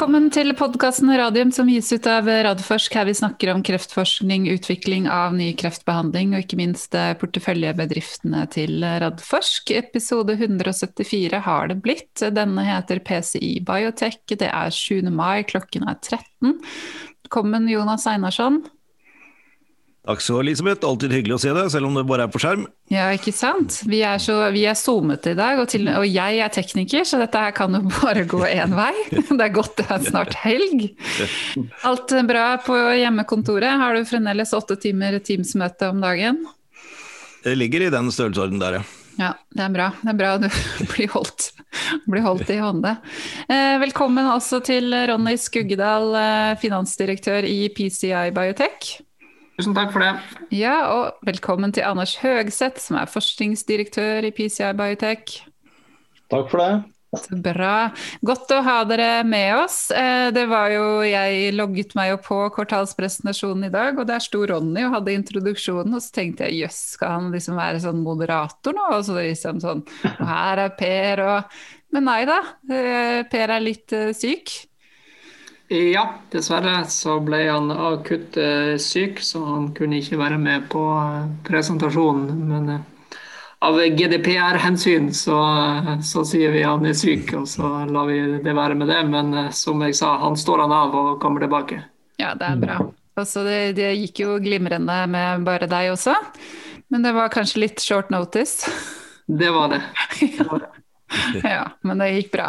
Velkommen til podkasten Radium som gis ut av Radforsk. Her vi snakker om kreftforskning, utvikling av ny kreftbehandling og ikke minst eh, porteføljebedriftene til Radforsk. Episode 174 har det blitt. Denne heter PCI Biotech. Det er 7. mai, klokken er 13. Velkommen Jonas Einarsson. Takk så, Elisabeth. Alltid hyggelig å se deg, selv om det bare er på skjerm. Ja, ikke sant. Vi er, så, vi er zoomete i dag, og, til, og, jeg er tekniker, så dette her kan jo bare gå én vei. Det er godt det er snart helg. Alt bra på hjemmekontoret? Har du fremdeles åtte timer Teams-møte om dagen? Det ligger i den størrelsesorden der, ja. Ja, det er bra. Det er bra du blir holdt, blir holdt i hånde. Eh, velkommen også til Ronny Skuggedal, eh, finansdirektør i PCI Biotech. Tusen takk for det. Ja, og velkommen til Anders Høgseth, som er forskningsdirektør i PCI Biotech. Takk for det. Så bra. Godt å ha dere med oss. Eh, det var jo, Jeg logget meg jo på kvartalspresentasjonen i dag, og der sto Ronny og hadde introduksjonen. Og så tenkte jeg jøss, skal han liksom være sånn moderator nå? Og så liksom sånn Og her er Per og Men nei da, eh, Per er litt uh, syk. Ja, dessverre så ble han akutt eh, syk, så han kunne ikke være med på eh, presentasjonen. Men eh, av GDPR-hensyn så, så, sier vi han er syk, og så lar vi det være med det. Men som jeg sa, han står han av og kommer tilbake. Ja, det er bra. Altså, det, det gikk jo glimrende med bare deg også. Men det var kanskje litt short notice? Det var det. det, var det. ja, men det gikk bra.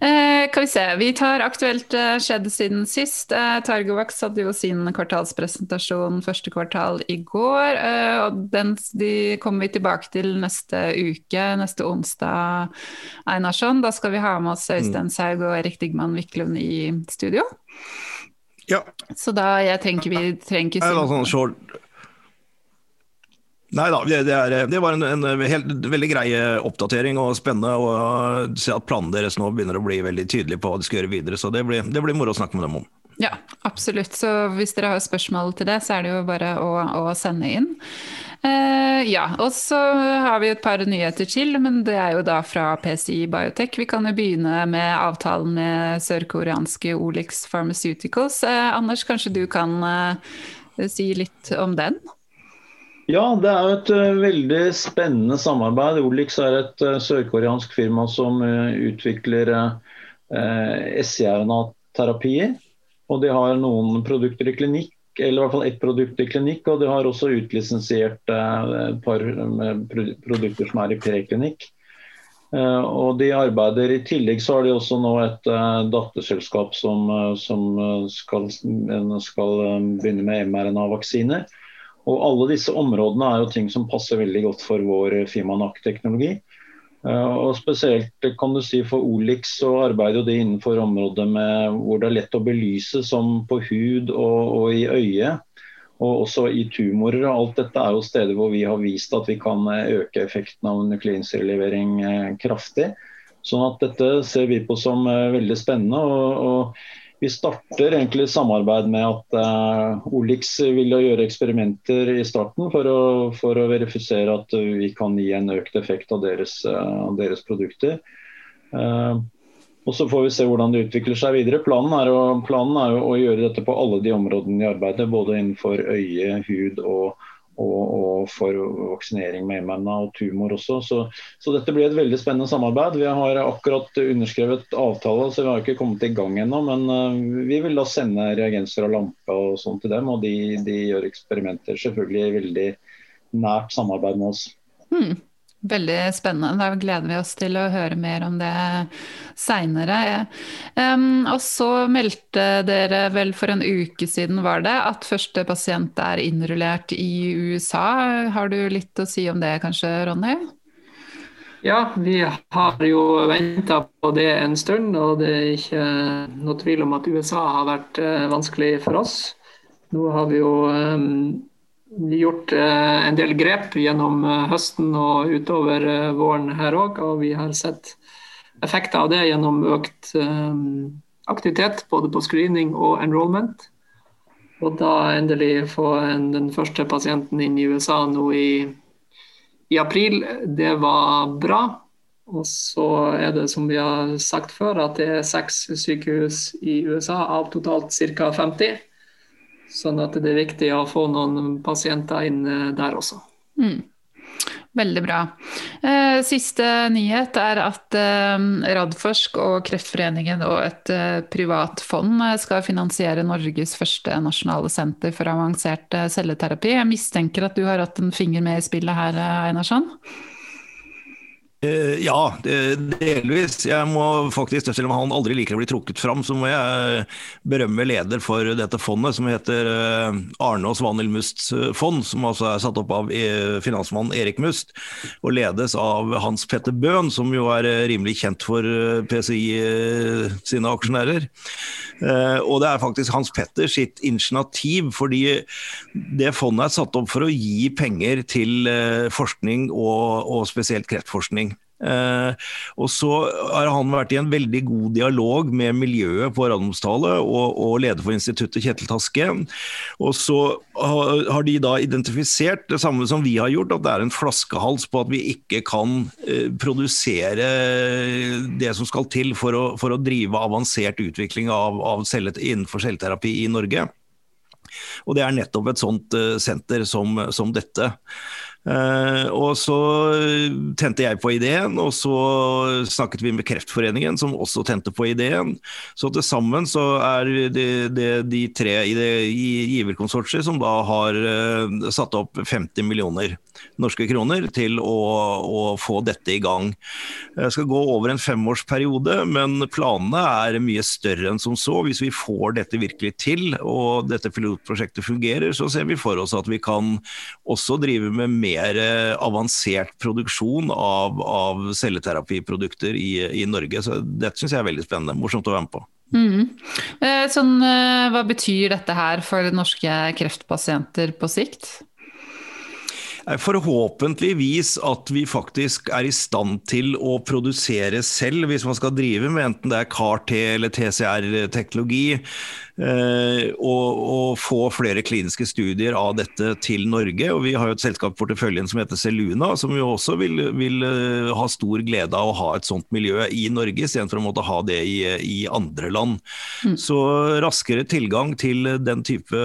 Eh, kan vi se, vi tar aktuelt eh, skjedd siden sist. Eh, Targovax hadde jo sin kvartalspresentasjon første kvartal i går. Eh, og den de kommer vi tilbake til neste uke, neste onsdag, Einarsson. Da skal vi ha med oss Øystein mm. Saug og Erik Digman Wiklund i studio. Ja. Så da jeg tenker vi trenger ikke si Nei da, det, er, det, var en, en helt, veldig grei oppdatering og spennende å se at planene deres nå begynner å bli veldig tydelige på hva de skal gjøre videre. Så det blir, det blir moro å snakke med dem om. Ja, absolutt. Så hvis dere har spørsmål til det, så er det jo bare å, å sende inn. Eh, ja, og så har vi et par nyheter til, men det er jo da fra PCI Biotech. Vi kan jo begynne med avtalen med sørkoreanske Olix Pharmaceuticals. Eh, Anders, kanskje du kan eh, si litt om den? Ja, det er jo et uh, veldig spennende samarbeid. Olix er et uh, sørkoreansk firma som uh, utvikler SCRNA-terapier. Og de har noen produkter i klinikk, eller i hvert fall ett produkt i klinikk. Og de har også utlisensiert et par produkter som er i preklinikk. Og de arbeider I tillegg så har de også nå et datterselskap som, som skal, skal begynne med mRNA-vaksiner. Og Alle disse områdene er jo ting som passer veldig godt for vår Fimanak-teknologi. Uh, og Spesielt kan du si for Olix så arbeider de innenfor området med, hvor det er lett å belyse, som på hud og, og i øyet. Og også i tumorer. Alt dette er jo steder hvor vi har vist at vi kan eh, øke effekten av nukleinserlevering uh, kraftig. Sånn at Dette ser vi på som uh, veldig spennende. og, og vi starter egentlig samarbeid med at uh, Olix vil gjøre eksperimenter i starten for å, for å, verifisere at vi kan gi en økt effekt av deres, uh, deres produkter. Uh, og Så får vi se hvordan det utvikler seg videre. Planen er, å, planen er å gjøre dette på alle de områdene i arbeidet, både innenfor øye, hud og, og, og for vaksinering med MNA og tumor også. Så, så, dette blir et veldig spennende samarbeid. Vi har akkurat underskrevet avtale, så vi har ikke kommet i gang ennå. Men uh, vi vil da sende reagenser og lampe og sånn til dem, og de, de, gjør eksperimenter selvfølgelig i veldig nært samarbeid med oss. Hmm. Veldig spennende. Da gleder vi oss til å høre mer om det seinere. Um, og så meldte dere vel for en uke siden, var det, at første pasient er innrullert i USA. Har du litt å si om det kanskje, Ronny? Ja, vi har jo venta på det en stund, og det er ikke noe tvil om at USA har vært eh, vanskelig for oss. Nå har vi jo um, gjort eh, en del grep gjennom eh, høsten og utover eh, våren her òg. Og vi har sett effekter av det gjennom økt aktivitet både på screening og enrollment. Og da endelig få en, den første pasienten inn i USA nå i, i april, det var bra. Og så er det som vi har sagt før, at det er seks sykehus i USA av totalt ca. 50. Sånn at det er viktig å få noen pasienter inn eh, der også. Mm. Veldig bra. Eh, siste nyhet er at eh, Radforsk og Kreftforeningen og et privat fond skal finansiere Norges første nasjonale senter for avansert celleterapi. Jeg mistenker at du har hatt en finger med i spillet her, Einarsson? Uh, ja, delvis. Jeg må faktisk, Selv om han aldri liker å bli trukket fram, så må jeg berømme leder for dette fondet, som heter uh, Arne og Svanhild Musts fond, som altså er satt opp av finansmann Erik Must, og ledes av Hans Petter Bøhn, som jo er rimelig kjent for PCI sine aksjonærer. og det er faktisk Hans Petter sitt initiativ, fordi det fondet er satt opp for å gi penger til forskning og, og spesielt kreftforskning. Eh, og så har han vært i en veldig god dialog med miljøet på Radiumhospitalet og, og leder for instituttet, Kjetil Taske. Og så har, de da identifisert det samme som vi har gjort, at det er en flaskehals på at vi ikke kan eh, produsere det som skal til for å, for å drive avansert utvikling av, av cellet, innenfor celleterapi i Norge. Og det er nettopp et sånt uh, senter som, som dette. Uh, og så tente jeg på ideen, og så snakket vi med Kreftforeningen, som også tente på ideen. Så til sammen så er det, det de tre i det giverkonsortiet som da har uh, satt opp 50 millioner norske kroner til å, å, få dette i gang. Det skal gå over en femårsperiode, men planene er mye større enn som så. Hvis vi får dette virkelig til og dette pilotprosjektet fungerer, så ser vi for oss at vi kan også drive med mer eh, avansert produksjon av, av celleterapiprodukter i, i Norge. Så dette syns jeg er veldig spennende. Morsomt å være med på. Mm. Eh, sånn, eh, hva betyr dette her for norske kreftpasienter på sikt? Forhåpentligvis at vi faktisk er i stand til å produsere selv, hvis man skal drive med enten det er CAR-T eller TCR-teknologi. Eh, og, og, få flere kliniske studier av dette til Norge. Og vi har jo et selskap i porteføljen som heter Seluna, som jo også vil, vil eh, ha stor glede av å ha et sånt miljø i Norge, istedenfor å måtte ha det i, i andre land. Mm. Så raskere tilgang til den type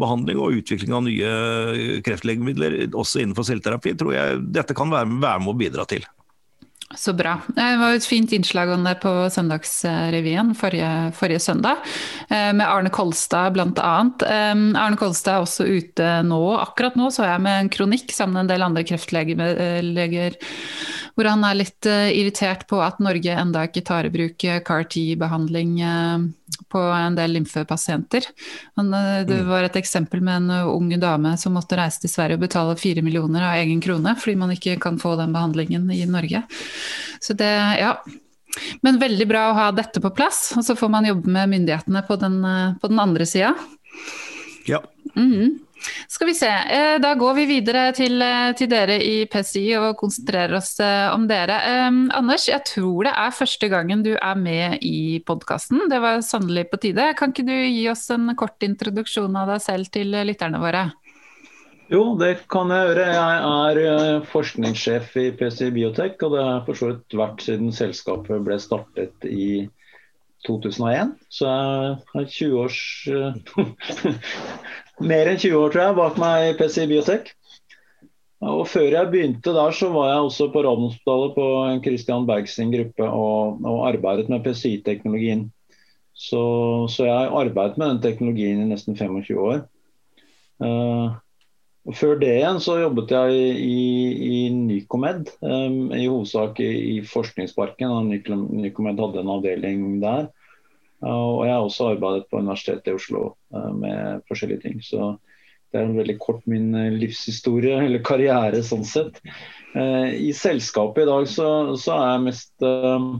behandling og utvikling av nye kreftlegemidler, også innenfor selvterapi, tror jeg dette kan være, være med å bidra til. Så bra. Det var et fint innslag om det på Søndagsrevyen forrige, forrige søndag, eh, med Arne Kolstad bl.a. Arne Kolstad er også ute nå. Akkurat nå så jeg med en kronikk sammen med en del andre kreftleger hvor han er litt eh, irritert på at Norge enda ikke tar i bruk CAR-T-behandling eh, på en del lymfepasienter. Det mm. var et eksempel med en ung dame som måtte reise til Sverige og betale fire millioner av egen krone fordi man ikke kan få den behandlingen i Norge. Så det, ja. Men veldig bra å ha dette på plass, og så får man jobbe med myndighetene på den, på den andre sida. Ja. Mm -hmm. Skal vi se. Eh, da går vi videre til, eh, til, dere i PCI og konsentrerer oss eh, om dere. Um, Anders, jeg tror det er første gangen du er med i podkasten. Det var sannelig på tide. Kan ikke du gi oss en kort introduksjon av deg selv til lytterne våre? Jo, det kan jeg gjøre. Jeg er forskningssjef i PCI Biotek, og det har for så vidt vært siden selskapet ble startet i 2001. Så jeg har 20 års mer enn 20 år tror jeg, bak meg i PCI Biotek. Og Før jeg begynte der, så var jeg også på Radiumhospitalet på Christian Bergs gruppe og, og, arbeidet med PCI-teknologien. Så, så, jeg har arbeidet med den teknologien i nesten 25 år. Uh, før det igjen så jobbet jeg i, i Nycomed, um, i hovedsak i, i Forskningsparken. Nycomed hadde en avdeling der. Og jeg har også arbeidet på Universitetet i Oslo eh, med forskjellige ting. Så det er en veldig kort min eh, livshistorie, eller karriere sånn sett. Eh, I selskapet i dag så, så er jeg mest uh,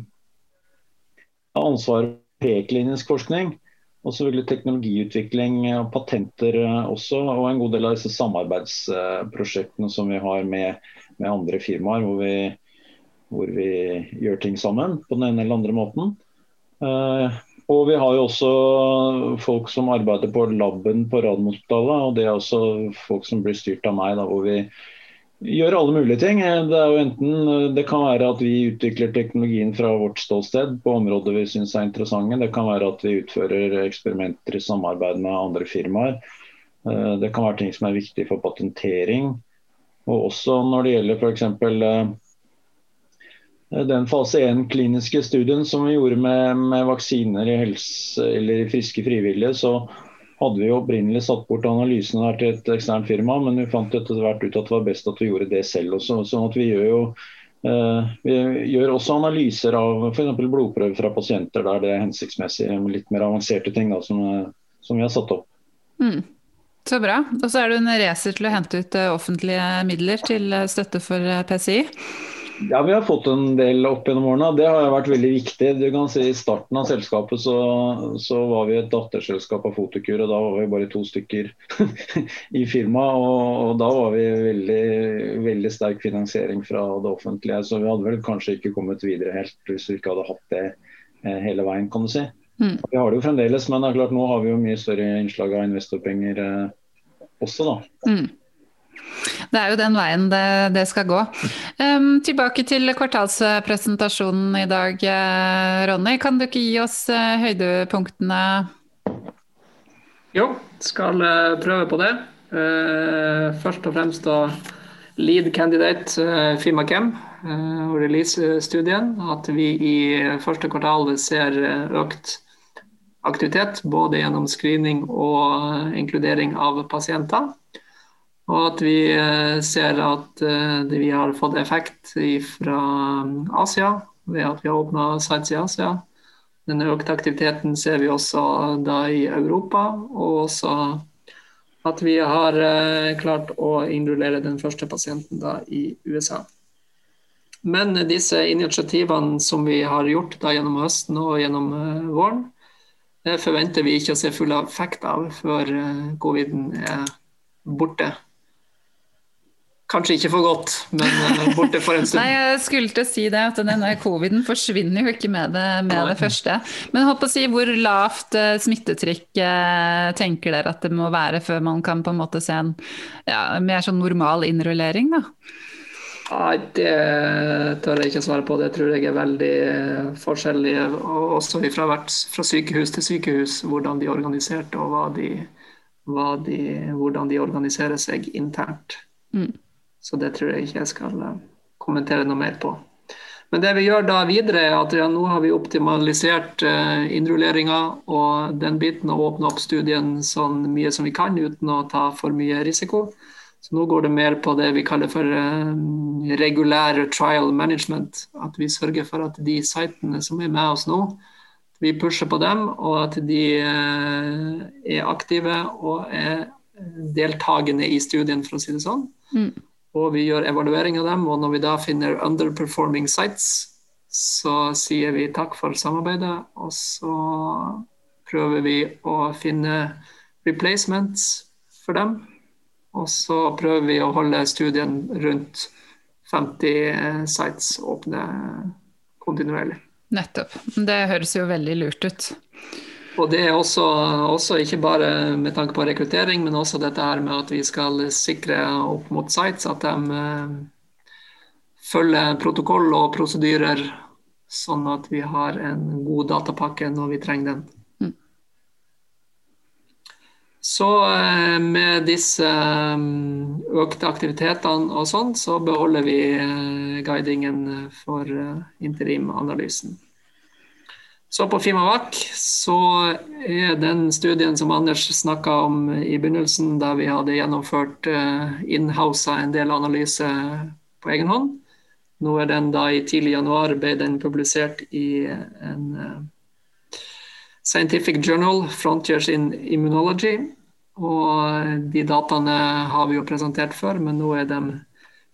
ansvar for preklinisk forskning. Og selvfølgelig teknologiutvikling og patenter også. Og en god del av disse samarbeidsprosjektene som vi har med, med andre firmaer, hvor vi, hvor vi, gjør ting sammen på den ene eller andre måten. Og vi har jo også folk som arbeider på laben på Radiumhospitalet. Og det er også folk som blir styrt av meg, da, hvor vi gjør alle mulige ting. Det, enten, det kan være at vi utvikler teknologien fra vårt ståsted på områder vi syns er interessante. Det kan være at vi utfører eksperimenter i samarbeid med andre firmaer. Eh, det kan være ting som er viktig for patentering. Og også når det gjelder f.eks. Eh, den fase 1 kliniske studien som vi gjorde med, med vaksiner i, helse, i friske frivillige, så hadde vi opprinnelig satt bort analysene her til et eksternt firma, men vi fant etter hvert ut at det var best at vi gjorde det selv også. sånn at vi gjør jo eh, vi gjør også analyser av f.eks. blodprøver fra pasienter der det er hensiktsmessig, litt mer avanserte ting da, som, som, vi har satt opp. Mm. Så bra. Og så er du en racer til å hente ut eh, offentlige midler til støtte for PCI. Ja, Vi har fått en del opp gjennom årene. Det har vært veldig viktig. Du kan si I starten av selskapet så, så var vi et datterselskap av Fotokur, og da var vi bare to stykker i firmaet. Og, og, da var vi veldig, veldig sterk finansiering fra det offentlige. Så vi hadde vel kanskje ikke kommet videre helt hvis vi ikke hadde hatt det eh, hele veien, kan du si. Mm. Vi har det jo fremdeles, men det er klart nå har vi jo mye større innslag av investorpenger eh, også, da. Mm. Det er jo den veien det, det skal gå. Um, tilbake til kvartalspresentasjonen i dag, eh, Ronny. Kan du ikke gi oss uh, høydepunktene? Jo, skal uh, prøve på det. Uh, først og fremst da lead candidate uh, Fimakem og release-studien. At vi i første kvartal ser økt aktivitet både gjennom screening og inkludering av pasienter. Og at vi eh, ser at eh, vi har fått effekt fra um, Asia ved at vi har åpna sites i Asia. Den økte aktiviteten ser vi også da i Europa, og også at vi har eh, klart å innrullere den første pasienten da i USA. Men disse initiativene som vi har gjort da gjennom høsten og gjennom våren, forventer vi ikke å se full effekt av før covid er borte. Kanskje ikke for godt, men eh, borte for en stund. Nei, jeg skulle til å si det, at denne coviden forsvinner jo ikke med det, med det første. Men håper å si, hvor lavt uh, smittetrykk uh, tenker dere at det må være før man kan på en måte se en ja, mer sånn normal innrullering, da? Nei, det tør jeg ikke svare på. Det tror jeg er veldig forskjellig. Også fra, fra sykehus til sykehus, hvordan de er organisert og de, de, hvordan de organiserer seg internt. Mm. Så det tror jeg ikke jeg skal eh, kommentere noe mer på. Men det vi gjør da videre, er at ja, nå har vi optimalisert uh, innrulleringa og den biten og åpne opp studien sånn mye som vi kan uten å ta for mye risiko. Så nå går det mer på det vi kaller for uh, regulær trial management. At vi sørger for at de sitene som er med oss nå, vi pusher på dem, og at de uh, er aktive og er deltakende i studien, for å si det sånn. Mm og vi gjør evaluering av dem. Og når vi da finner underperforming sites, så sier vi takk for samarbeidet, og så prøver vi å finne replacements for dem. Og så prøver vi å holde studien rundt 50 sites åpne kontinuerlig. Nettopp. Det høres jo veldig lurt ut. Og det er også, også, ikke bare med tanke på rekruttering, men også dette her med at vi skal sikre opp mot sites at de eh, følger protokoll og prosedyrer, sånn at vi har en god datapakke når vi trenger den. Mm. Så eh, med disse eh, økte aktivitetene og sånn, så beholder vi guidingen for interimanalysen. Så på Fimavac så er den studien som Anders snakka om i begynnelsen, da vi hadde gjennomført inhousa in-house en del analyse på egen hånd. Nå er den da i tidlig januar ble den publisert i en uh, Scientific Journal, Frontiers in Immunology. Og de dataene har vi jo presentert før, men nå er de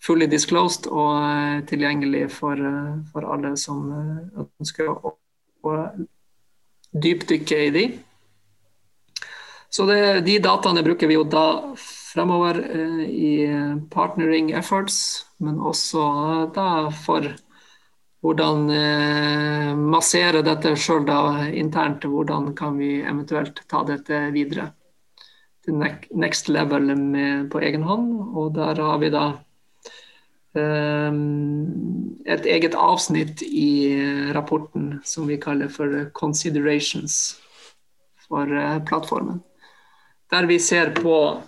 fully disclosed og uh, tilgjengelig for, for alle som ønsker å og dypdykke i de. Så det, de dataene bruker vi jo da fremover eh, i partnering efforts, men også da for hvordan eh, massere dette sjøl internt. Hvordan kan vi eventuelt ta dette videre til next level med, på egen hånd. Og der har vi da et eget avsnitt i rapporten som vi kaller for 'considerations' for plattformen. Der vi ser på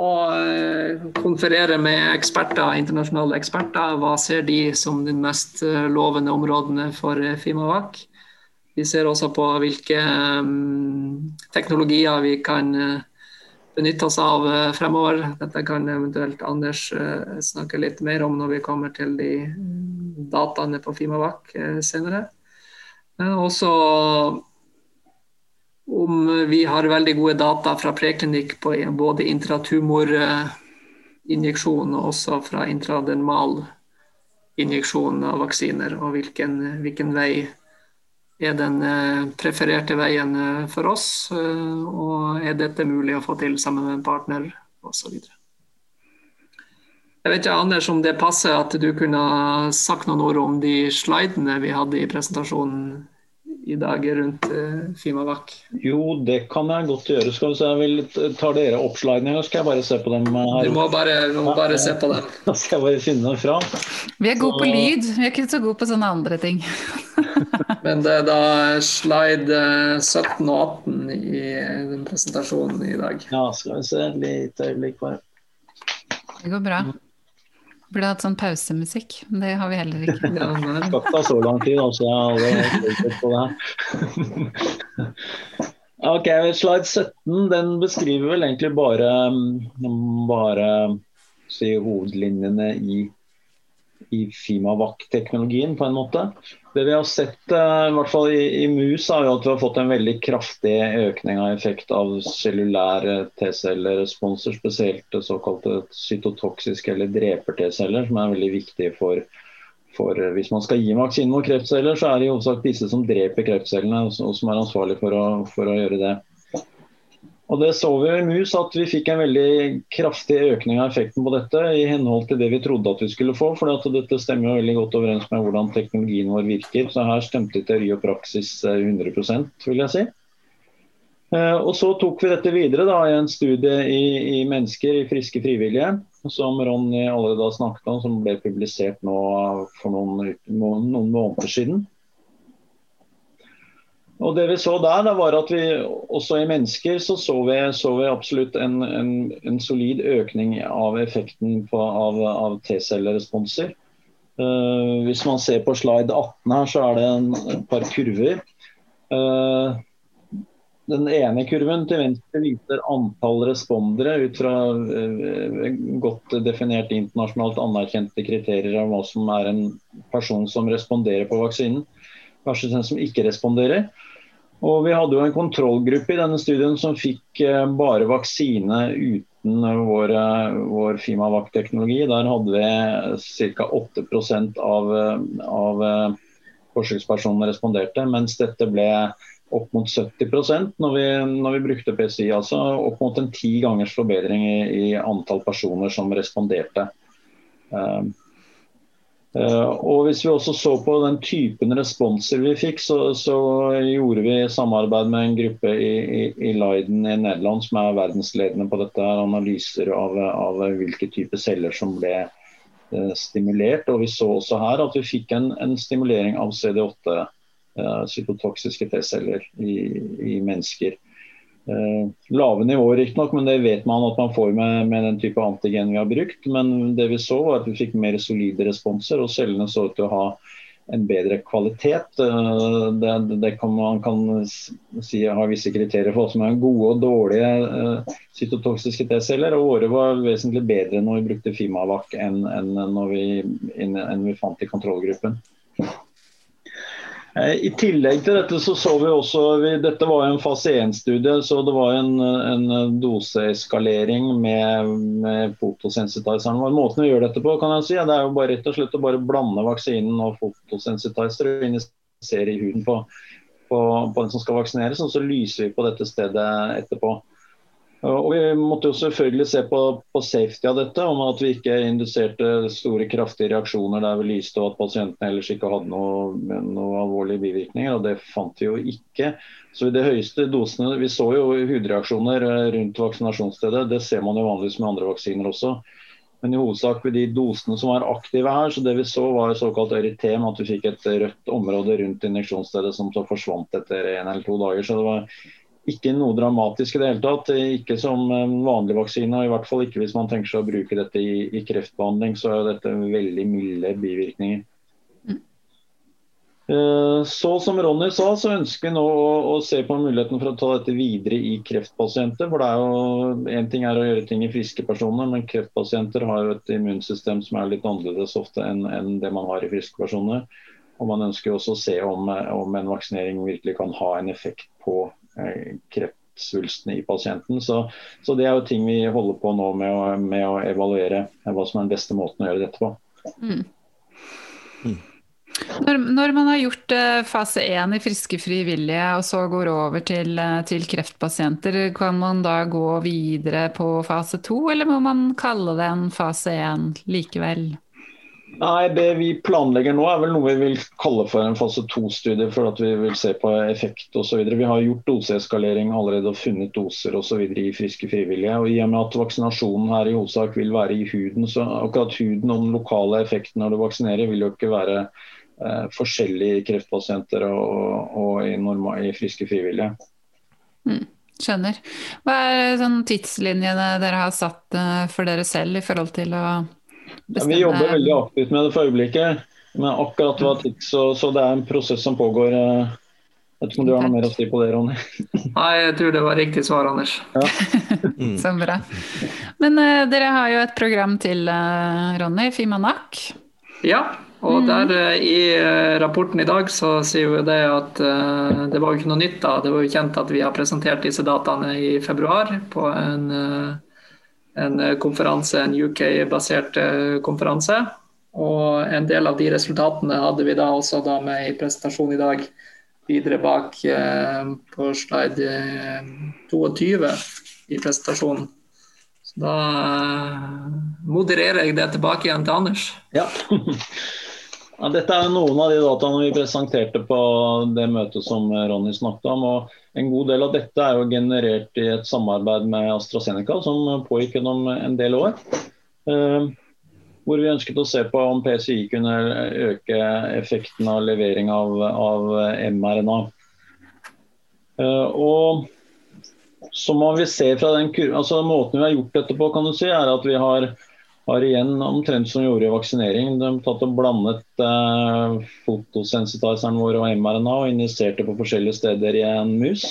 å konferere med eksperter, internasjonale eksperter. Hva ser de som de mest lovende områdene for Fimavak? Vi ser også på hvilke um, teknologier vi kan benytte oss av uh, fremover. Dette kan eventuelt Anders uh, snakke litt mer om når vi kommer til de dataene på Fimavac senere. også om vi har veldig gode data fra preklinikk på både intratumorinjeksjon og også fra intradermal injeksjon av vaksiner, og hvilken, hvilken vei er den eh, prefererte veien eh, for oss, eh, og er dette mulig å få til sammen med en partner, osv. Jeg vet ikke, Anders, om det passer at du kunne sagt noen ord om de slidene vi hadde i presentasjonen i dag rundt uh, Fimavac? Jo, det kan jeg godt gjøre. Skal vi se, jeg vil ta dere oppslagene, eller skal jeg bare se på dem her? Du må bare, du må bare se på dem. Da skal jeg bare finne dem fram. Vi er gode på lyd, vi er ikke så gode på sånne andre ting. Men det er da slide 17 eh, og 18 i den presentasjonen i dag. Ja, skal vi se. Et lite øyeblikk bare. Det går bra. Burde hatt sånn pausemusikk. Det har vi heller ikke. Det skal ikke ta så lang tid, altså. Jeg har aldri på det Ok, Slide 17 den beskriver vel egentlig bare, bare si, hovedlinjene i i Fimavac-teknologien, på en måte. Det vi har sett, eh, i hvert fall i, i mus, er jo at vi har fått en veldig kraftig økning av effekt av cellulære T-celleresponser, spesielt såkalte cytotoksiske eller dreper-T-celler, som er veldig viktige for, for Hvis man skal gi vaksine mot kreftceller, så er det i hovedsak disse som dreper kreftcellene, og som er ansvarlig for å, for å gjøre det. Og Det så vi i mus at vi fikk en veldig kraftig økning av effekten på dette i henhold til det vi trodde at vi skulle få. for Dette stemmer jo veldig godt overens med hvordan teknologien vår virker. Så her stemte teori og praksis 100 eh, vil jeg si. Eh, og Så tok vi dette videre da, i en studie i, i mennesker, i friske frivillige, som Ronny allerede har snakket om, som ble publisert nå for noen, noen måneder siden. Og det vi så der, da var at vi også i mennesker så, så, vi, så vi, absolutt en, en, en, solid økning av effekten på, av, av T-celleresponser. Uh, hvis man ser på slide 18 her, så er det en, et par kurver. Uh, den ene kurven til venstre viser antall respondere ut fra uh, godt definerte internasjonalt anerkjente kriterier av hva som er en person som responderer på vaksinen, versus den som ikke responderer. Og Vi hadde jo en kontrollgruppe i denne studien som fikk eh, bare vaksine uten vår, eh, vår Fimavac-teknologi. Der hadde vi ca. 8% av, eh, av forsøkspersonene responderte, mens dette ble opp mot 70% når vi, når vi brukte PCI. Altså opp mot en ti gangers forbedring i, i antall personer som responderte. Eh, og Hvis vi også så på den typen responser vi fikk, så, så gjorde vi samarbeid med en gruppe i, i, i, Leiden i Nederland som er verdensledende på dette, analyser av, av hvilke typer celler som ble eh, stimulert. og Vi så også her at vi fikk en, en stimulering av CD8, eh, T-celler i, i mennesker. Eh, lave nivåer riktignok, men det vet man at man får med, med, den type antigen vi har brukt. Men det vi så var at vi fikk mer solide responser, og cellene så ut til å ha en bedre kvalitet. Eh, det, det kan man kan si har visse kriterier for hva som er gode og dårlige uh, cytotoksiske T-celler. og Våre var vesentlig bedre når vi brukte Fimavac enn, enn, vi, enn vi fant i kontrollgruppen. Eh, I tillegg til dette så så vi også vi, Dette var en fase 1-studie, så det var en, en doseeskalering med, med fotosensitizeren. Måten vi gjør dette på, kan jeg si, det er jo bare rett og slett å bare blande vaksinen og fotosensitizer og injisere i huden på, på, på, den som skal vaksineres, og så lyser vi på dette stedet etterpå. Og Vi måtte jo selvfølgelig se på, på, safety av dette, om at vi ikke induserte store kraftige reaksjoner der vi lyste og at pasientene ellers ikke hadde noe, noe alvorlige bivirkninger. og Det fant vi jo ikke. Så i de høyeste dosene, Vi så jo hudreaksjoner rundt vaksinasjonsstedet, det ser man jo vanligvis med andre vaksiner også. Men i hovedsak ved de dosene som var aktive her, så det vi så var såkalt Eritem, at vi fikk et rødt område rundt injeksjonsstedet som så forsvant etter en eller to dager. Så det var ikke noe dramatisk i det hele tatt. Ikke som vanlig vaksine, og i hvert fall ikke hvis man tenker seg å bruke dette i, i kreftbehandling. Så er dette veldig milde bivirkninger. Eh, så som Ronny sa, så ønsker vi nå å, å, se på muligheten for å ta dette videre i kreftpasienter. for det er jo En ting er å gjøre ting i friske personer, men kreftpasienter har jo et immunsystem som er litt annerledes ofte enn, enn det man har i friske personer. Og Man ønsker også å se om, om en vaksinering virkelig kan ha en effekt på eh, kreftsvulstene i pasienten. Så, så, Det er jo ting vi holder på nå med å, med å evaluere hva som er den beste måten å gjøre dette på. Mm. Mm. Når, når, man har gjort uh, fase én i friske frivillige, og så går over til, til, kreftpasienter, kan man da gå videre på fase to, eller må man kalle det en fase én likevel? Nei, Det vi planlegger nå er vel noe vi vil kalle for en fase to-studie, for at vi vil se på effekt osv. Vi har gjort doseeskalering allerede og funnet doser osv. i friske frivillige. og I og med at vaksinasjonen her i hovedsak vil være i huden, så akkurat huden og den lokale effekten når du vaksinerer vil jo ikke være eh, forskjellige kreftpasienter og, og i, i, friske frivillige. Mm, skjønner. Hva er sånn tidslinjene dere har satt uh, for dere selv i forhold til å bestemme? Ja, vi jobber veldig aktivt med det for øyeblikket. Men akkurat hva tids, så, så, det er en prosess som pågår. Uh, jeg vet ikke om du har noe mer å si på det, Ronny? Nei, jeg tror det var riktig svar, Anders. Ja. Så bra. Men uh, dere har jo et program til, uh, Ronny. Fimanak. Ja, og mm. der eh, i eh, rapporten i dag så sier vi det at det var jo ikke noe nytt da. Det var jo kjent at vi har presentert disse dataene i februar på en, en konferanse, en UK-basert uh, konferanse. Og en del av de resultatene hadde vi da også da med i presentasjonen i dag videre bak på slide 22 i presentasjonen. Så da modererer jeg det tilbake igjen til Anders. Ja. Ja, dette er noen av de dataene vi presenterte på det møtet som Ronny snakket om. og En god del av dette er jo generert i et samarbeid med AstraZeneca, som pågikk gjennom en del år. Eh, hvor vi ønsket å se på om PCI kunne øke effekten av levering av, av mRNA. Eh, og så vi se fra den altså Måten vi har gjort dette på, kan du si, er at vi har har igjen omtrent som gjorde i vaksinering. De tatt og blandet eh, fotosensitizeren vår og mRNA og injisert på forskjellige steder i en mus.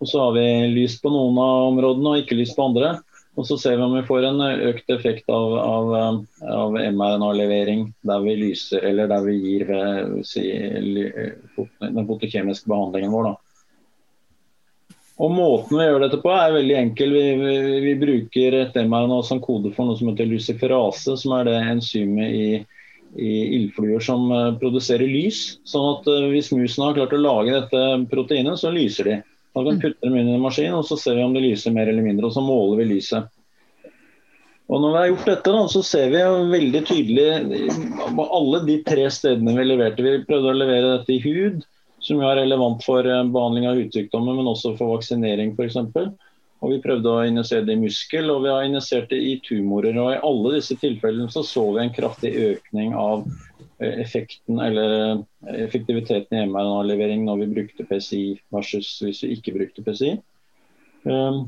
Og Så har vi lyst på noen av områdene og ikke lyst på andre. Og Så ser vi om vi får en økt effekt av, av, av mRNA-levering der vi lyser, eller der vi gir ved, si, den fotokjemiske behandlingen vår. da. Og Måten vi gjør dette på er veldig enkel. Vi, vi, vi bruker et mRNA som kode for noe som heter luciferase, som er det enzymet i, i ildfluer som uh, produserer lys. Sånn at uh, Hvis musene har klart å lage dette proteinet, så lyser de. Da kan vi putte dem inn i en maskin, og så ser vi om det lyser mer eller mindre. Og så måler vi lyset. Og Når vi har gjort dette, da, så ser vi veldig tydelig på alle de tre stedene vi leverte. Vi prøvde å levere dette i hud som er relevant for eh, behandling av hudsykdommer, men også for vaksinering f.eks. Og Vi prøvde å injisere det i muskel, og vi har injisert det i tumorer. og I alle disse tilfellene så, så vi en kraftig økning av eh, effekten eller eh, effektiviteten i mRNA-levering når vi brukte PCI versus hvis vi ikke brukte PCI. Um,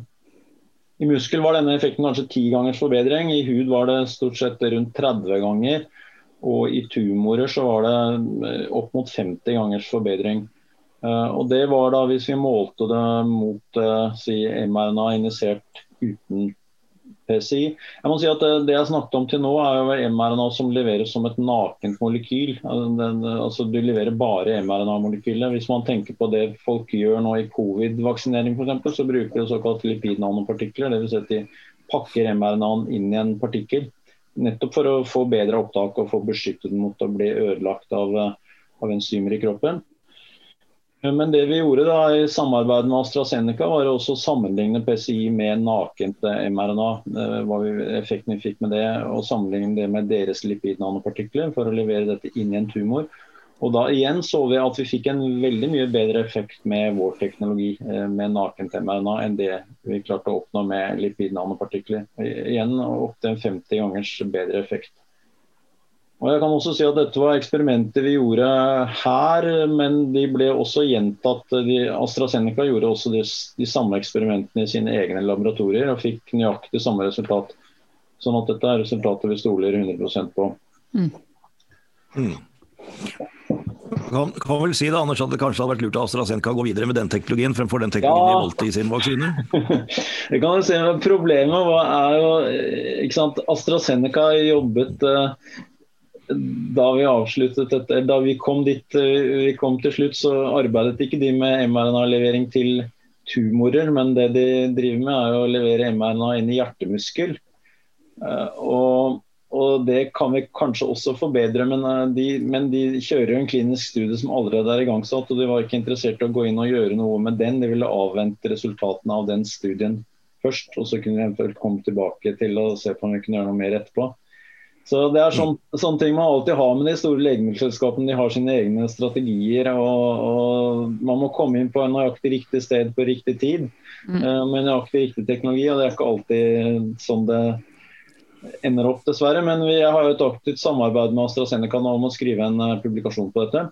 I muskel var denne effekten kanskje ti gangers forbedring, i hud var det stort sett rundt 30 ganger. Og i tumorer så var det eh, opp mot 50 gangers forbedring. Uh, og det var da hvis vi målte det mot uh, si mRNA injisert uten PCI. Jeg må si at det, jeg snakket om til nå er jo mRNA som leveres som et nakent molekyl. Altså Du leverer bare mRNA-molekylet. Hvis man tenker på det folk gjør nå i covid-vaksinering f.eks., så bruker de såkalt lipidnanopartikler. Dvs. Si at de pakker mRNA-en inn i en partikkel. Nettopp for å få bedre opptak og få beskyttet den mot å bli ødelagt av, av enzymer i kroppen. Men det vi gjorde da i samarbeid med AstraZeneca, var å sammenligne PCI med nakent mRNA. hva vi, effekten vi fikk med det, og sammenligne det med deres lipidnanopartikler for å levere dette inn i en tumor. Og da igjen så vi at vi fikk en veldig mye bedre effekt med vår teknologi, eh, med nakent-mRNA, enn det vi klarte å oppnå med lipid-nanopartikler. Igjen opptil 50 gangers bedre effekt. Og jeg kan også si at Dette var eksperimenter vi gjorde her, men de ble også gjentatt. De, AstraZeneca gjorde også de, de, samme eksperimentene i sine egne laboratorier og fikk nøyaktig samme resultat. Sånn at dette er resultatet vi stoler 100% på. Mm. Mm. Kan, kan vel si det, Anders, at det kanskje hadde vært lurt av AstraZeneca å gå videre med den teknologien fremfor den teknologien ja. de valgte i sin vaksine? det kan si, men Problemet var, er jo ikke sant, AstraZeneca jobbet uh, da vi avsluttet dette, da vi kom dit uh, vi kom til slutt, så arbeidet ikke de med mRNA-levering til tumorer, men det de driver med er å levere mRNA inn i hjertemuskel. Og og Det kan vi kanskje også forbedre, men eh, de, men de kjører jo en klinisk studie som allerede er igangsatt. og De var ikke interessert i å gå inn og gjøre noe med den. De ville avvente resultatene av den studien først. og Så kunne de eventuelt komme tilbake til å se på om vi kunne gjøre noe mer etterpå. Så Det er sånn, sånne ting man alltid har med de store legemiddelselskapene. De har sine egne strategier. og, og Man må komme inn på en nøyaktig riktig sted på riktig tid mm. uh, med nøyaktig riktig teknologi. og Det er ikke alltid sånn det ender opp, dessverre. Men vi har jo et aktivt samarbeid med AstraZeneca nå om å skrive en uh, publikasjon på dette.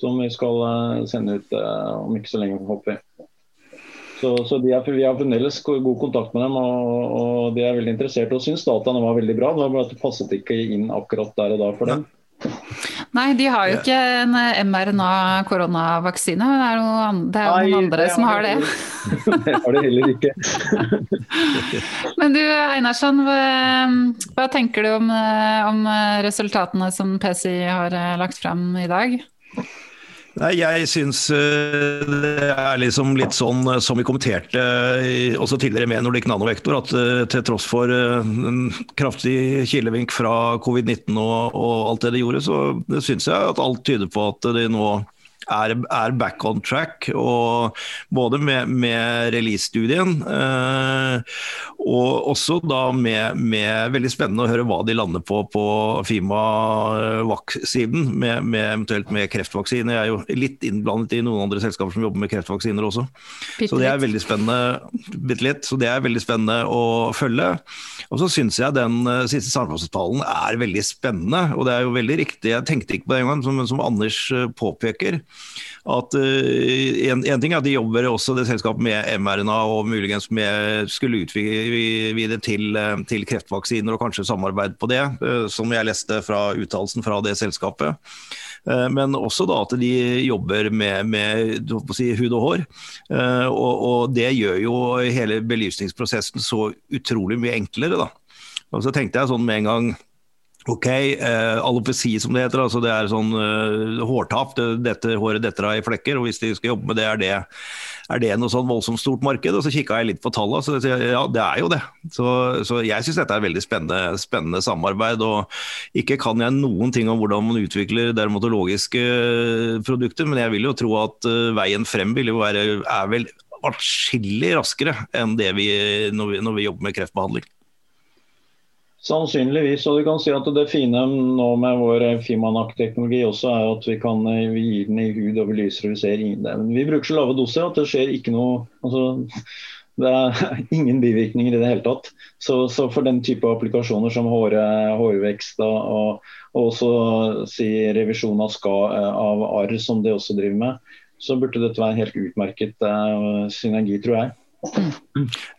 Som vi skal uh, sende ut uh, om ikke så lenge, håper vi. Så, så er, Vi har fremdeles god kontakt med dem, og, og de er veldig interessert og syns dataene var veldig bra. Det var bare at det passet ikke inn akkurat der og da for dem. Nei, de har jo ikke en eh, mRNA-koronavaksine. Det er, noen, det er noen andre som har det. det har de heller ikke. Men du Einarsson, hva, hva tenker du om, eh, om resultatene som PCI har eh, lagt frem i dag? Nei, Jeg syns eh, det er liksom litt sånn eh, som vi kommenterte også tidligere med Nordic Nanovektor, at eh, til tross for en kraftig kilevink fra covid-19 og, og, alt det de gjorde, så syns jeg at alt tyder på at de nå er, er, back on track. og Både med, med release-studien eh, og også da med, med, Veldig spennende å høre hva de lander på på Fima-siden, med, med, eventuelt med kreftvaksine. Jeg er jo litt innblandet i noen andre selskaper som jobber med kreftvaksiner også. Så det er veldig spennende litt, så det er veldig spennende å følge. Og så syns jeg den uh, siste samfunnsavtalen er veldig spennende. Og det er jo veldig riktig, jeg tenkte ikke på det engang, som, som Anders uh, påpeker at uh, en, en, ting er at de jobber også det selskapet med mRNA og muligens med, skulle utvide til, uh, til kreftvaksiner og kanskje samarbeid på det, uh, som jeg leste fra uttalelsen fra det selskapet. Men også da at de jobber med, med si, hud og hår. Og, og, det gjør jo hele belysningsprosessen så utrolig mye enklere. Da. Og så tenkte jeg sånn med en gang Ok, eh, alopeci som det heter, altså det er sånn eh, hårtap. Det, dette håret detter av i flekker, og hvis de skal jobbe med det, er det, er det noe sånn voldsomt stort marked? Og så kikka jeg litt på tallene, så det, ja, det er jo det. Så, så jeg syns dette er veldig spennende, spennende, samarbeid. Og ikke kan jeg noen ting om hvordan man utvikler dermatologiske produkter, men jeg vil jo tro at uh, veien frem vil jo være, er vel atskillig raskere enn det vi når, vi når vi jobber med kreftbehandling. Sannsynligvis. og du kan si at Det fine nå med vår Fimanak-teknologi også er at vi kan eh, vi gir den i hud og vi lyser og vi ser ingen det. Men vi bruker så lave doser at det skjer ikke noe altså, Det er ingen bivirkninger i det hele tatt. Så, så for den type applikasjoner som hår, hårvekst og, og også si, revisjon av, ska, eh, av arr, som de også driver med, så burde dette være helt utmerket uh, synergi, tror jeg.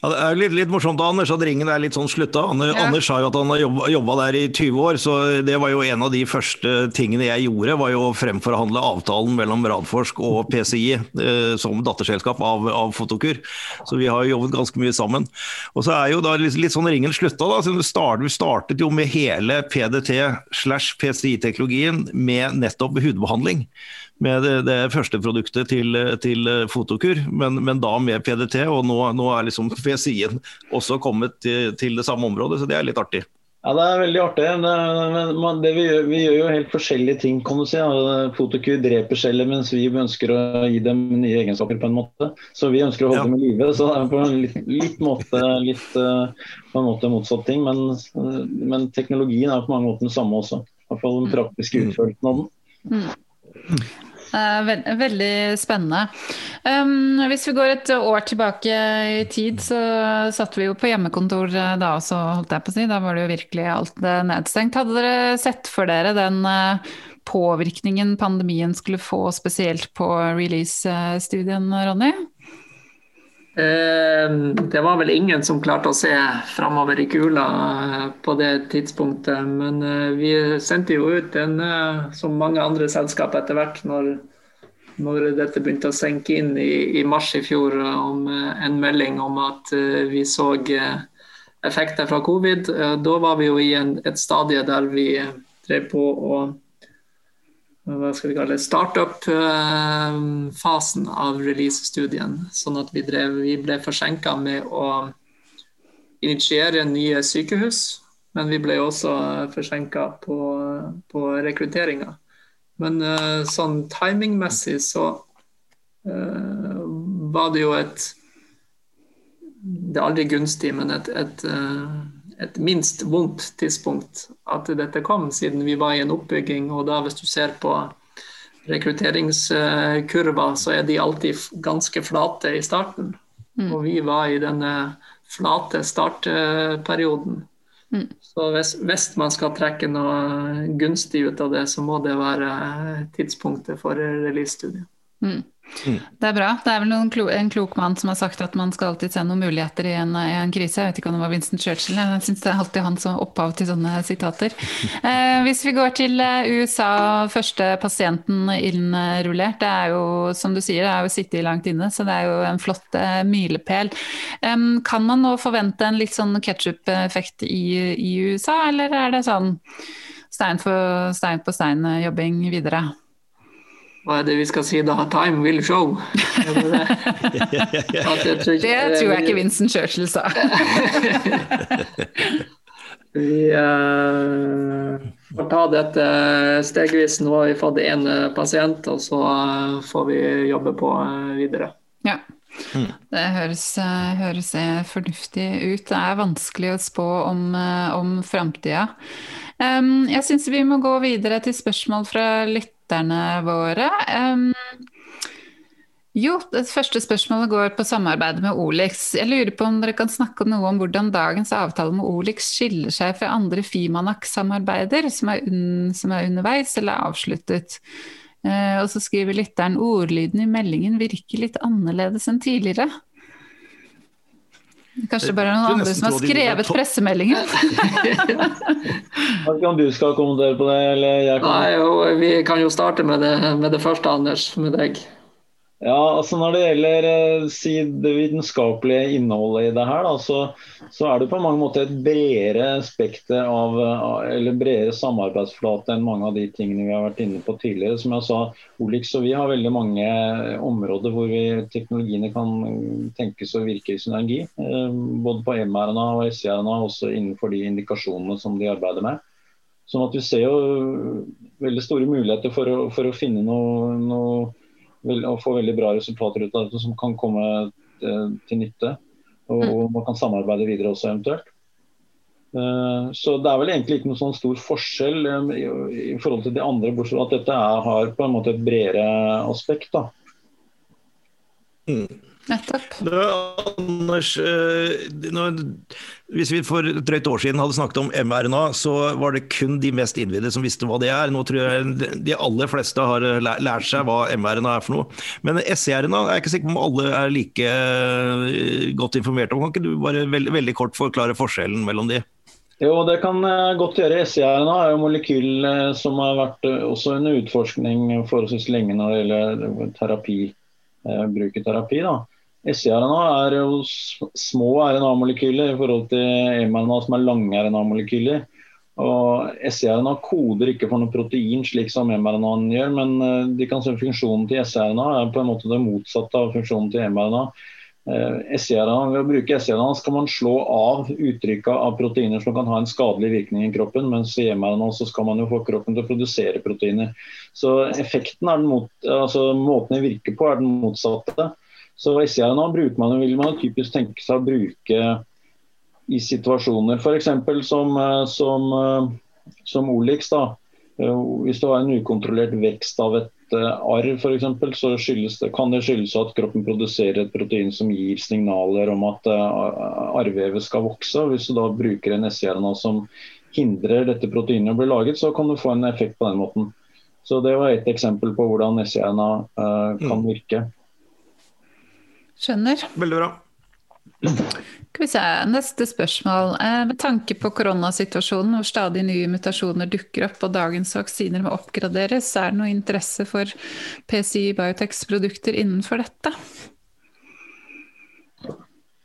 Ja, det er litt, litt morsomt da, Anders, at ringen er litt sånn slutta. Anders, ja. Anders sa jo at han har jobba, der i 20 år, så det var jo en av de første tingene jeg gjorde, var jo å fremforhandle avtalen mellom Radforsk og PCI eh, som datterselskap av, av, Fotokur. Så vi har jo jobbet ganske mye sammen. Og så er jo da litt, litt sånn ringen slutta, da. Så vi startet, vi startet jo med hele PDT slash PCI-teknologien med nettopp hudbehandling med det, det første produktet til, til Fotokur, men, men, da med PDT. Og nå, nå er liksom ved siden også kommet til, til, det samme området, så det er litt artig. Ja, Det er veldig artig. Det, det vi, gjør, vi, gjør, jo helt forskjellige ting. kan du si. Fotokur dreper celler, mens vi ønsker å gi dem nye egenskaper. på en måte. Så vi ønsker å holde ja. dem i live. Så det er på en litt, litt måte litt, på en måte motsatt ting. Men, men, teknologien er på mange måter den samme også. I hvert fall den praktiske mm. utførelsen av den. Mm. Veld, veldig spennende. Hvis vi går et år tilbake i tid, så satt vi jo på hjemmekontor da også, holdt jeg på å si. Da var det jo virkelig alt nedstengt. Hadde dere sett for dere den påvirkningen pandemien skulle få spesielt på release-studien, Ronny? Eh, det var vel ingen som klarte å se framover i kula eh, på det tidspunktet. Men eh, vi sendte jo ut en, som mange andre selskap etter hvert, når, når dette begynte å senke inn i, i, mars i fjor, om en melding om at vi så effekter fra covid. Da var vi jo i en, et stadie der vi drev på å hva skal vi kalle det, startup-fasen av release-studien. Sånn at vi, drev, vi ble forsinka med å initiere nye sykehus. Men vi ble også forsinka på, på rekrutteringa. Men uh, sånn timingmessig så uh, var det jo et Det er aldri gunstig, men et, et uh, et minst vondt tidspunkt at dette kom, siden vi var i en oppbygging. Og da hvis du ser på rekrutteringskurver, så er de alltid ganske flate i starten. Mm. Og vi var i denne flate startperioden. Mm. Så hvis, hvis, man skal trekke noe gunstig ut av det, så må det være tidspunktet for release-studiet. Mm. Mm. Det er bra. Det er vel klo en klok mann som har sagt at man skal alltid se noen muligheter i en, i en krise. Jeg vet ikke om det var Vincent Churchill, jeg syns det er alltid han som opphav til sånne sitater. Eh, hvis vi går til eh, USA, første pasienten innrullert. Det er jo, som du sier, det er jo sittet langt inne, så det er jo en flott eh, milepæl. Eh, kan man nå forvente en litt sånn ketsjup-effekt i, i USA, eller er det sånn stein, for, stein på stein-jobbing videre? Hva er det vi skal si da? Time will show. Det, det, tror, det tror jeg ikke Vincent Churchill sa. vi uh, får ta dette stegvis. Nå har vi fått én pasient, og så uh, får vi jobbe på uh, videre. Ja. Mm. Det høres, høres, fornuftig ut. Det er vanskelig å spå om, om framtida. Um, jeg syns vi må gå videre til spørsmål fra lytterne lytterne våre. Um, jo, det første spørsmålet går på samarbeidet med Olix. Jeg lurer på om dere kan snakke noe om hvordan dagens avtale med Olix skiller seg fra andre Fimanak-samarbeider som, som, er underveis eller avsluttet. Uh, og så skriver lytteren ordlyden i meldingen virker litt annerledes enn tidligere. Kanskje bare noen andre som har skrevet pressemeldingen? om du skal kommentere på det, eller jeg kan? Nei, jo, Vi kan jo starte med det, med det første, Anders, med deg. Ja, altså Når det gjelder eh, si, det vitenskapelige innholdet i det her, da, så, så, er det på mange måter et bredere spekter av, eller bredere samarbeidsflate enn mange av de tingene vi har vært inne på tidligere. Som jeg sa, Olix og vi har veldig mange områder hvor vi, teknologiene kan tenkes å virke i synergi. Eh, både på mRNA og SRNA, også innenfor de indikasjonene som de arbeider med. Sånn at vi ser jo veldig store muligheter for å, for å finne noe, noe og få veldig bra resultater ut av dette som kan komme eh, til nytte. Og, mm. og man kan samarbeide videre også eventuelt. Uh, så det er vel egentlig ikke noen sånn stor forskjell um, i, i, forhold til de andre, bortsett fra at dette er, har på en måte et bredere aspekt. da. Mm. Nettopp. Anders, eh, hvis vi for et drøyt år siden hadde snakket om mRNA, så var det kun de mest innvidde som visste hva det er. Nå tror jeg de aller fleste har eh, lært seg hva mRNA er for noe. Men SRNA er jeg ikke sikker på om alle er like eh, godt informert om. Kan ikke du bare veldig, veldig kort forklare forskjellen mellom de? Jo, det kan godt gjøre. SCRNA er jo molekyl som har vært også under utforskning forholdsvis lenge når det gjelder terapi, bruk i terapi. Da. SRNA er jo små RNA-molekyler i forhold til mRNA som er lange RNA-molekyler. Og SRNA koder ikke for noe protein slik som mRNA gjør, men eh, de kan se funksjonen til SRNA er på en måte det motsatte av funksjonen til mRNA. Eh, ved å bruke SRNA skal man slå av uttrykket av proteiner som kan ha en skadelig virkning i kroppen, mens i mRNA så skal man jo få kroppen til å produsere proteiner. Så effekten er den mot, altså Måten det virker på er den motsatte. Så bruker man, vil man typisk tenke seg å bruke i situasjoner f.eks. som, eh, som, eh, som Olix. da, Hvis det var en ukontrollert vekst av et arr f.eks., så det, kan det skyldes at kroppen produserer et protein som gir signaler om at arrvevet skal vokse. Hvis du da bruker en SCRNA som hindrer dette proteinet å bli laget, så kan du få en effekt på den måten. Så Det var et eksempel på hvordan SCRNA uh, kan mm. virke. Skjønner. Veldig bra. Skal vi se, Neste spørsmål. Eh, med tanke på koronasituasjonen hvor stadig nye mutasjoner dukker opp og dagens vaksiner må oppgraderes, er det noe interesse for PCI Biotechs produkter innenfor dette?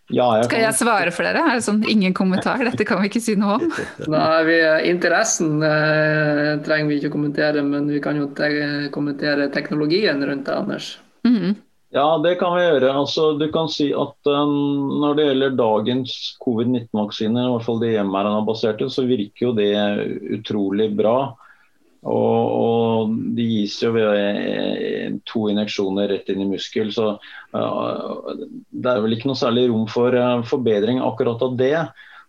Ja, jeg Skal jeg svare for dere? Er det sånn ingen kommentar? Dette kan vi ikke si noe om. Nei, vi, Interessen eh, trenger vi ikke å kommentere, men vi kan jo te kommentere teknologien rundt det, Anders. Mm -hmm. Ja, det kan vi gjøre. Altså, du kan si at um, Når det gjelder dagens covid-19-vaksine, i hvert fall de mRNA-baserte, så virker jo det utrolig bra. Og, og De gis jo ved eh, to injeksjoner rett inn i muskel. Så uh, det er vel ikke noe særlig rom for uh, forbedring akkurat av det.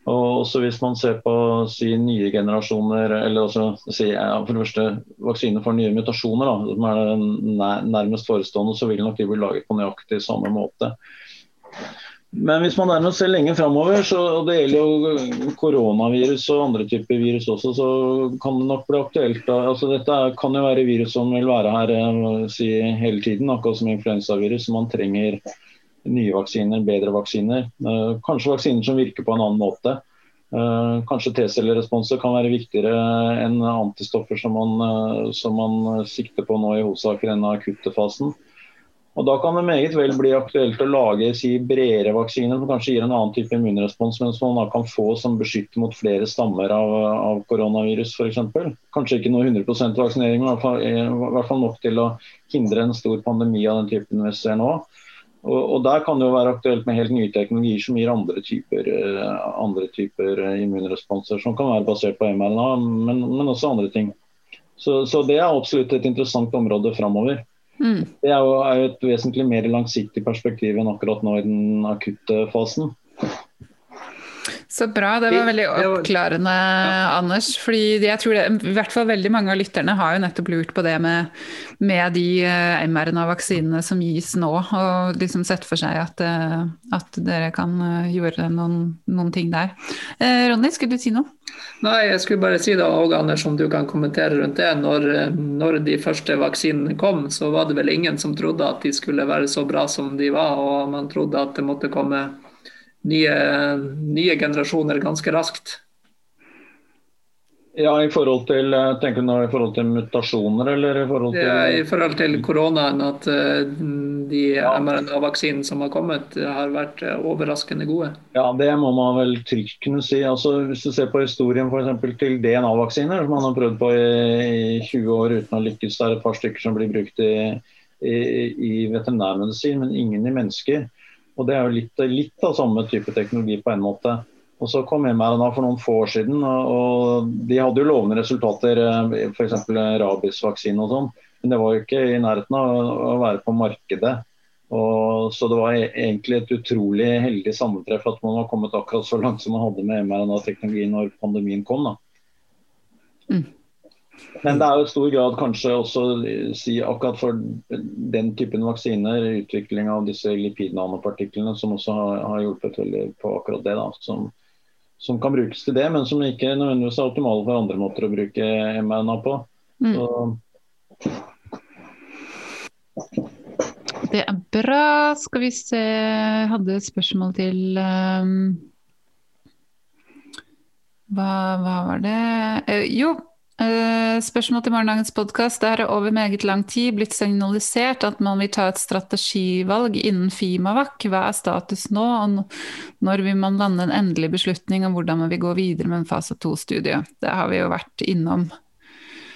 Og også Hvis man ser på si, nye generasjoner, eller også, si, ja, for det første vaksiner for nye mutasjoner, da, som er nærmest forestående, så vil nok de bli laget på nøyaktig samme måte. Men hvis man dermed ser lenge framover, og det gjelder jo koronavirus og andre typer virus også, så kan det nok bli aktuelt. Altså, dette kan jo være virus som vil være her eh, si, hele tiden, akkurat som influensavirus. som Man trenger nye vaksiner, bedre vaksiner. Eh, kanskje vaksiner som virker på en annen måte. Eh, kanskje T-celleresponser kan være viktigere enn antistoffer som man, eh, som man sikter på nå i hovedsak i denne akutte fasen. Og Da kan det meget vel bli aktuelt å lage si, bredere vaksiner som kanskje gir en annen type immunrespons, men som man kan få som beskytter mot flere stammer av, av koronavirus f.eks. Kanskje ikke noe 100 vaksinering, men i hvert fall nok til å hindre en stor pandemi av den typen vi ser nå. Og, og, Der kan det jo være aktuelt med helt nye teknologier som gir andre typer, eh, andre typer eh, immunresponser, som kan være basert på mRNA, men, men også andre ting. Så, så, det er absolutt et interessant område framover. Mm. Det er jo, er jo, et vesentlig mer langsiktig perspektiv enn akkurat nå i den akutte fasen. Så bra. Det var veldig oppklarende, Anders. fordi jeg tror det, i hvert fall veldig mange av lytterne har jo nettopp lurt på det med, med de uh, mRNA-vaksinene som gis nå, og liksom sett for seg at, uh, at dere kan uh, gjøre noen, noen, ting der. Ronny, skulle du si noe? Nei, jeg skulle bare si da, og Anders, om du kan kommentere rundt det. Når, når de første vaksinene kom, så var det vel ingen som trodde at de skulle være så bra som de var, og man trodde at det måtte komme nye, nye generasjoner ganske raskt. Ja, I forhold til tenker du nå i forhold til mutasjoner, eller i forhold til ja, I forhold til koronaen, at uh, de ja. mRNA-vaksinene som har kommet, har vært uh, overraskende gode. Ja, det må man vel trygt kunne si. Altså, hvis du ser på historien for til DNA-vaksiner, som man har prøvd på i, i, 20 år uten å lykkes, det er et par stykker som blir brukt i, i, i veterinærmedisin, men ingen i mennesker. Og Det er jo litt, litt, av samme type teknologi på en måte. Og Så kom mRNA for noen få år siden, og de hadde jo lovende resultater, eh, f.eks. rabiesvaksine og sånn. Men det var jo ikke i nærheten av å være på markedet. Og, så det var e-, egentlig et utrolig heldig sammentreff at man var kommet akkurat så langt som man hadde med mRNA-teknologi når pandemien kom. da. Mm. Men det er jo i stor grad kanskje også si akkurat for den typen vaksiner, utvikling av disse lipidnanopartiklene, som også har, har, hjulpet veldig på akkurat det. da, som, som, kan brukes til det, men som ikke nødvendigvis er optimale for andre måter å bruke mRNA på. Mm. Det er bra. Skal vi se Jeg hadde spørsmål til um... hva, hva, var det uh, Jo, Uh, spørsmål til morgendagens podkast. Det har over meget lang tid blitt signalisert at man vil ta et strategivalg innen Fimavac. Hva er status nå, og når vil man lande en endelig beslutning om hvordan man vil gå videre med en fase to-studie? Det har vi jo vært innom.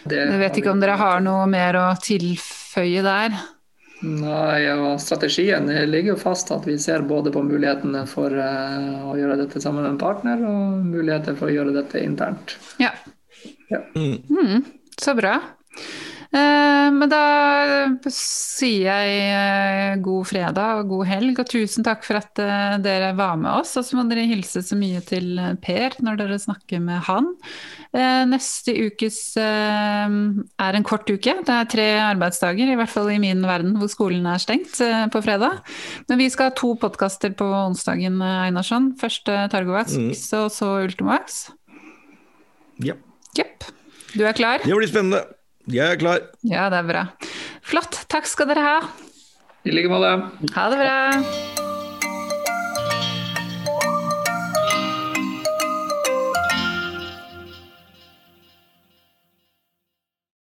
Det jeg vet ikke om dere har noe mer å tilføye der? Nei, og Strategien ligger jo fast at vi ser både på mulighetene for uh, å gjøre dette sammen med en partner, og muligheter for å gjøre dette internt. Ja, ja. Mm. Mm, så bra. Eh, men da sier jeg eh, god fredag og god helg, og tusen takk for at eh, dere var med oss. Og så må dere hilse så mye til Per når dere snakker med han. Neste ukes er en kort uke. Det er tre arbeidsdager, i hvert fall i min verden hvor skolen er stengt på fredag. Men vi skal ha to podkaster på onsdagen, Einarsson. Først Targovax, mm. og så Ultimax. Ja. Jepp. Du er klar? Det blir spennende. Jeg er klar. Ja, det er bra. Flott. Takk skal dere ha. I like måte. Ha det bra.